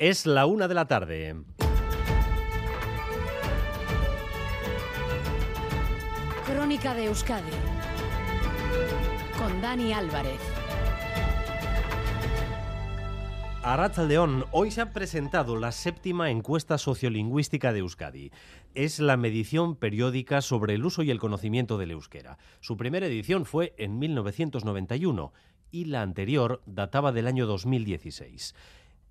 Es la una de la tarde. Crónica de Euskadi con Dani Álvarez. A León, hoy se ha presentado la séptima encuesta sociolingüística de Euskadi. Es la medición periódica sobre el uso y el conocimiento del euskera. Su primera edición fue en 1991 y la anterior databa del año 2016.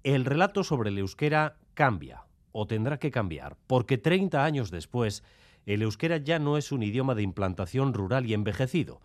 El relato sobre el euskera cambia, o tendrá que cambiar, porque 30 años después, el euskera ya no es un idioma de implantación rural y envejecido.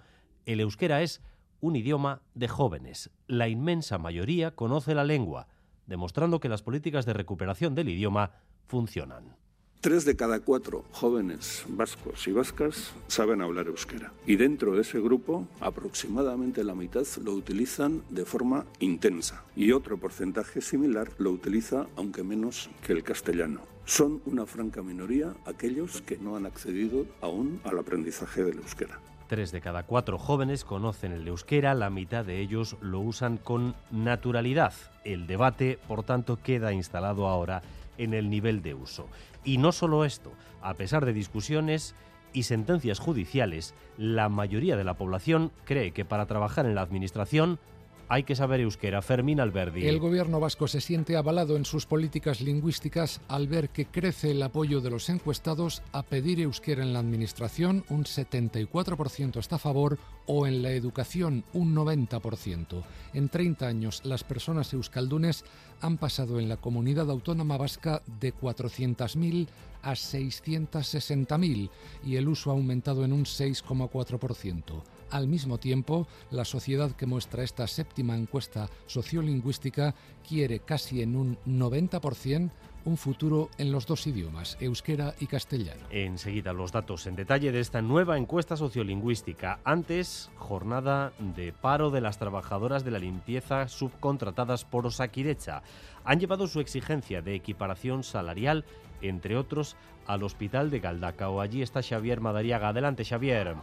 El euskera es un idioma de jóvenes. La inmensa mayoría conoce la lengua, demostrando que las políticas de recuperación del idioma funcionan. Tres de cada cuatro jóvenes vascos y vascas saben hablar euskera. Y dentro de ese grupo, aproximadamente la mitad lo utilizan de forma intensa. Y otro porcentaje similar lo utiliza, aunque menos que el castellano. Son una franca minoría aquellos que no han accedido aún al aprendizaje del euskera. Tres de cada cuatro jóvenes conocen el euskera, la mitad de ellos lo usan con naturalidad. El debate, por tanto, queda instalado ahora en el nivel de uso. Y no solo esto, a pesar de discusiones y sentencias judiciales, la mayoría de la población cree que para trabajar en la administración hay que saber euskera. Fermín Alberdi. El gobierno vasco se siente avalado en sus políticas lingüísticas al ver que crece el apoyo de los encuestados a pedir euskera en la administración, un 74% está a favor, o en la educación, un 90%. En 30 años, las personas euskaldunes han pasado en la comunidad autónoma vasca de 400.000 a 660.000 y el uso ha aumentado en un 6,4%. Al mismo tiempo, la sociedad que muestra esta séptima encuesta sociolingüística quiere casi en un 90% un futuro en los dos idiomas, euskera y castellano. Enseguida los datos en detalle de esta nueva encuesta sociolingüística. Antes, jornada de paro de las trabajadoras de la limpieza subcontratadas por Osakidecha. Han llevado su exigencia de equiparación salarial, entre otros, al hospital de Galdacao. Allí está Xavier Madariaga. Adelante, Xavier.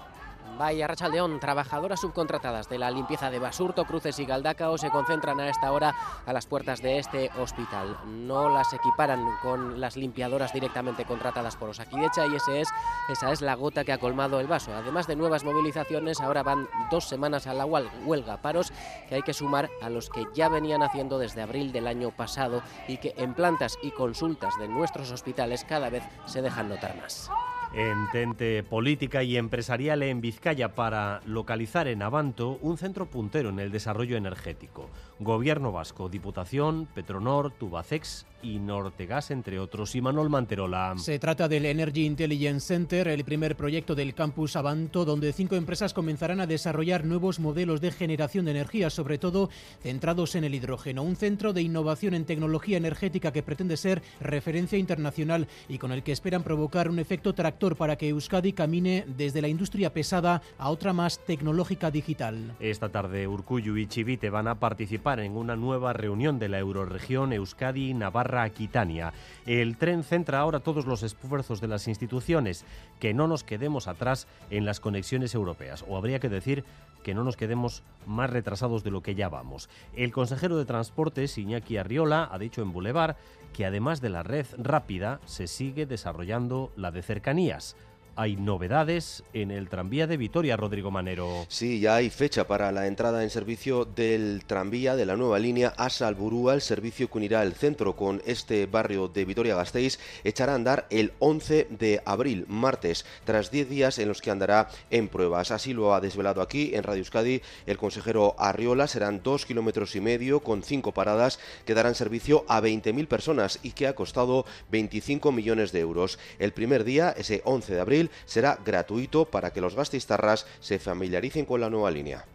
Vaya Rachaldeón, trabajadoras subcontratadas de la limpieza de Basurto, Cruces y Galdacao se concentran a esta hora a las puertas de este hospital. No las equiparan con las limpiadoras directamente contratadas por Osakidecha y ese es, esa es la gota que ha colmado el vaso. Además de nuevas movilizaciones, ahora van dos semanas a la huelga, paros que hay que sumar a los que ya venían haciendo desde abril del año pasado y que en plantas y consultas de nuestros hospitales cada vez se dejan notar más. Entente política y empresarial en Vizcaya para localizar en Avanto un centro puntero en el desarrollo energético. Gobierno vasco, Diputación, Petronor, Tubacex y Nortegas, entre otros, y Manuel Manterola. Se trata del Energy Intelligence Center, el primer proyecto del campus Avanto, donde cinco empresas comenzarán a desarrollar nuevos modelos de generación de energía, sobre todo centrados en el hidrógeno. Un centro de innovación en tecnología energética que pretende ser referencia internacional y con el que esperan provocar un efecto tractor para que Euskadi camine desde la industria pesada a otra más tecnológica digital. Esta tarde Urcuyu y Chivite van a participar en una nueva reunión de la Euroregión Euskadi-Navarra Aquitania. El tren centra ahora todos los esfuerzos de las instituciones, que no nos quedemos atrás en las conexiones europeas, o habría que decir que no nos quedemos más retrasados de lo que ya vamos. El consejero de Transportes, Iñaki Arriola, ha dicho en Boulevard que además de la red rápida, se sigue desarrollando la de Yes. Hay novedades en el tranvía de Vitoria, Rodrigo Manero. Sí, ya hay fecha para la entrada en servicio del tranvía de la nueva línea Asalburúa, el servicio que unirá el centro con este barrio de Vitoria-Gasteiz, echará a andar el 11 de abril, martes, tras 10 días en los que andará en pruebas. Así lo ha desvelado aquí en Radio Euskadi el consejero Arriola. Serán dos kilómetros y medio con cinco paradas que darán servicio a 20.000 personas y que ha costado 25 millones de euros. El primer día, ese 11 de abril, será gratuito para que los gastistarras se familiaricen con la nueva línea.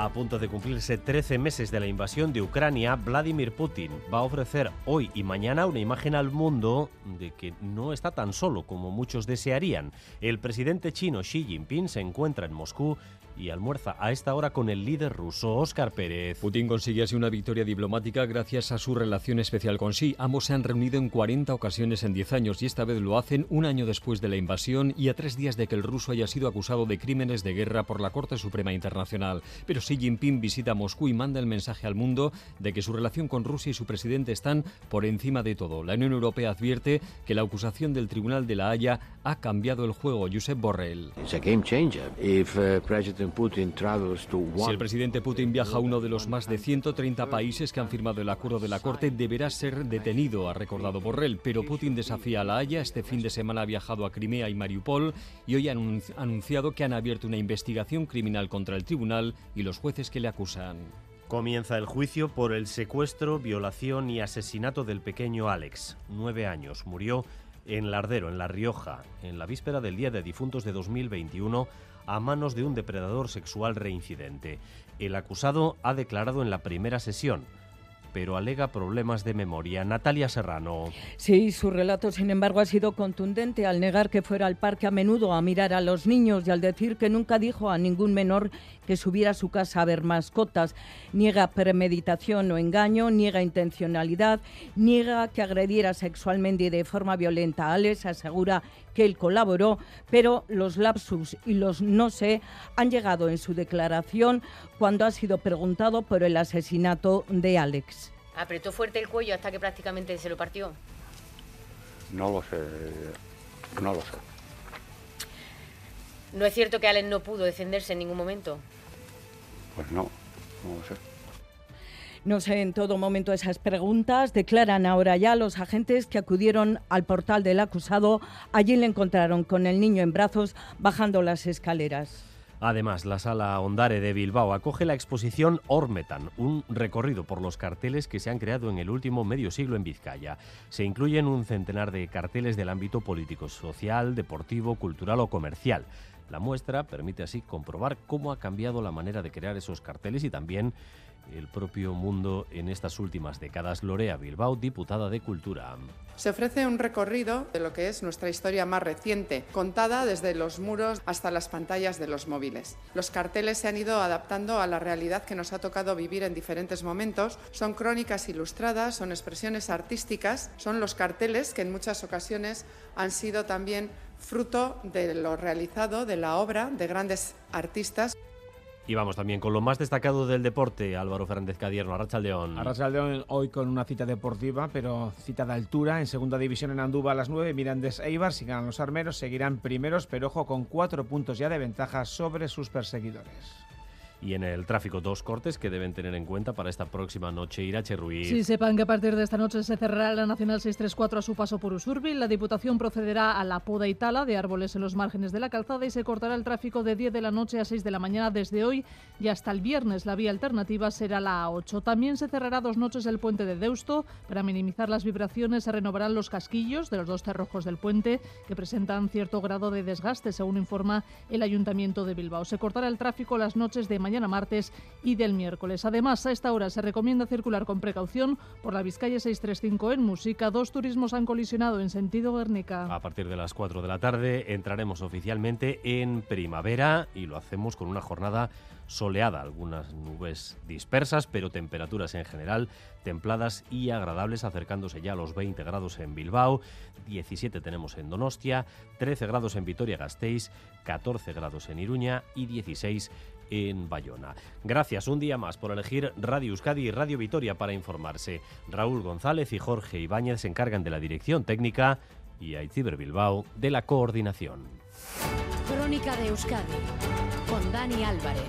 A punto de cumplirse 13 meses de la invasión de Ucrania, Vladimir Putin va a ofrecer hoy y mañana una imagen al mundo de que no está tan solo como muchos desearían. El presidente chino Xi Jinping se encuentra en Moscú y almuerza a esta hora con el líder ruso, Óscar Pérez. Putin consigue así una victoria diplomática gracias a su relación especial con Xi. Ambos se han reunido en 40 ocasiones en 10 años y esta vez lo hacen un año después de la invasión y a tres días de que el ruso haya sido acusado de crímenes de guerra por la Corte Suprema Internacional. Pero Xi Jinping visita Moscú y manda el mensaje al mundo de que su relación con Rusia y su presidente están por encima de todo. La Unión Europea advierte que la acusación del Tribunal de la Haya ha cambiado el juego. Josep Borrell. Si el presidente Putin viaja a uno de los más de 130 países que han firmado el acuerdo de la Corte, deberá ser detenido, ha recordado Borrell. Pero Putin desafía a la Haya. Este fin de semana ha viajado a Crimea y Mariupol y hoy ha anunciado que han abierto una investigación criminal contra el tribunal y los jueces que le acusan. Comienza el juicio por el secuestro, violación y asesinato del pequeño Alex. Nueve años. Murió en Lardero, en La Rioja, en la víspera del Día de Difuntos de 2021 a manos de un depredador sexual reincidente. El acusado ha declarado en la primera sesión pero alega problemas de memoria. Natalia Serrano. Sí, su relato, sin embargo, ha sido contundente al negar que fuera al parque a menudo a mirar a los niños y al decir que nunca dijo a ningún menor que subiera a su casa a ver mascotas. Niega premeditación o engaño, niega intencionalidad, niega que agrediera sexualmente y de forma violenta a Alex, asegura que él colaboró, pero los lapsus y los no sé han llegado en su declaración cuando ha sido preguntado por el asesinato de Alex. ¿Apretó fuerte el cuello hasta que prácticamente se lo partió? No lo sé, no lo sé. ¿No es cierto que Alex no pudo defenderse en ningún momento? Pues no, no lo sé. No sé en todo momento esas preguntas. Declaran ahora ya los agentes que acudieron al portal del acusado. Allí le encontraron con el niño en brazos bajando las escaleras. Además, la sala Ondare de Bilbao acoge la exposición Ormetan, un recorrido por los carteles que se han creado en el último medio siglo en Vizcaya. Se incluyen un centenar de carteles del ámbito político, social, deportivo, cultural o comercial. La muestra permite así comprobar cómo ha cambiado la manera de crear esos carteles y también el propio mundo en estas últimas décadas. Lorea Bilbao, diputada de Cultura. Se ofrece un recorrido de lo que es nuestra historia más reciente, contada desde los muros hasta las pantallas de los móviles. Los carteles se han ido adaptando a la realidad que nos ha tocado vivir en diferentes momentos. Son crónicas ilustradas, son expresiones artísticas, son los carteles que en muchas ocasiones han sido también fruto de lo realizado, de la obra de grandes artistas. Y vamos también con lo más destacado del deporte, Álvaro Fernández Cadierno, Arrachaldeón. León hoy con una cita deportiva, pero cita de altura. En segunda división en Andúba a las 9, Mirandes Eibar, si ganan los armeros, seguirán primeros, pero ojo con cuatro puntos ya de ventaja sobre sus perseguidores y en el tráfico dos cortes que deben tener en cuenta para esta próxima noche. Irache Ruiz. Sí, sepan que a partir de esta noche se cerrará la Nacional 634 a su paso por Usurbil. La Diputación procederá a la poda y tala de árboles en los márgenes de la calzada y se cortará el tráfico de 10 de la noche a 6 de la mañana desde hoy y hasta el viernes. La vía alternativa será la A8. También se cerrará dos noches el puente de Deusto. Para minimizar las vibraciones se renovarán los casquillos de los dos cerrojos del puente que presentan cierto grado de desgaste, según informa el Ayuntamiento de Bilbao. Se cortará el tráfico las noches de mañana martes y del miércoles. Además, a esta hora se recomienda circular con precaución por la Vizcaya 635 en Música. Dos turismos han colisionado en sentido Guernica. A partir de las 4 de la tarde entraremos oficialmente en primavera y lo hacemos con una jornada soleada, algunas nubes dispersas, pero temperaturas en general templadas y agradables, acercándose ya a los 20 grados en Bilbao, 17 tenemos en Donostia, 13 grados en Vitoria-Gasteiz, 14 grados en Iruña y 16 en Bayona. Gracias un día más por elegir Radio Euskadi y Radio Vitoria para informarse. Raúl González y Jorge Ibáñez se encargan de la dirección técnica y Aitziber Bilbao de la coordinación. Crónica de Euskadi con Dani Álvarez.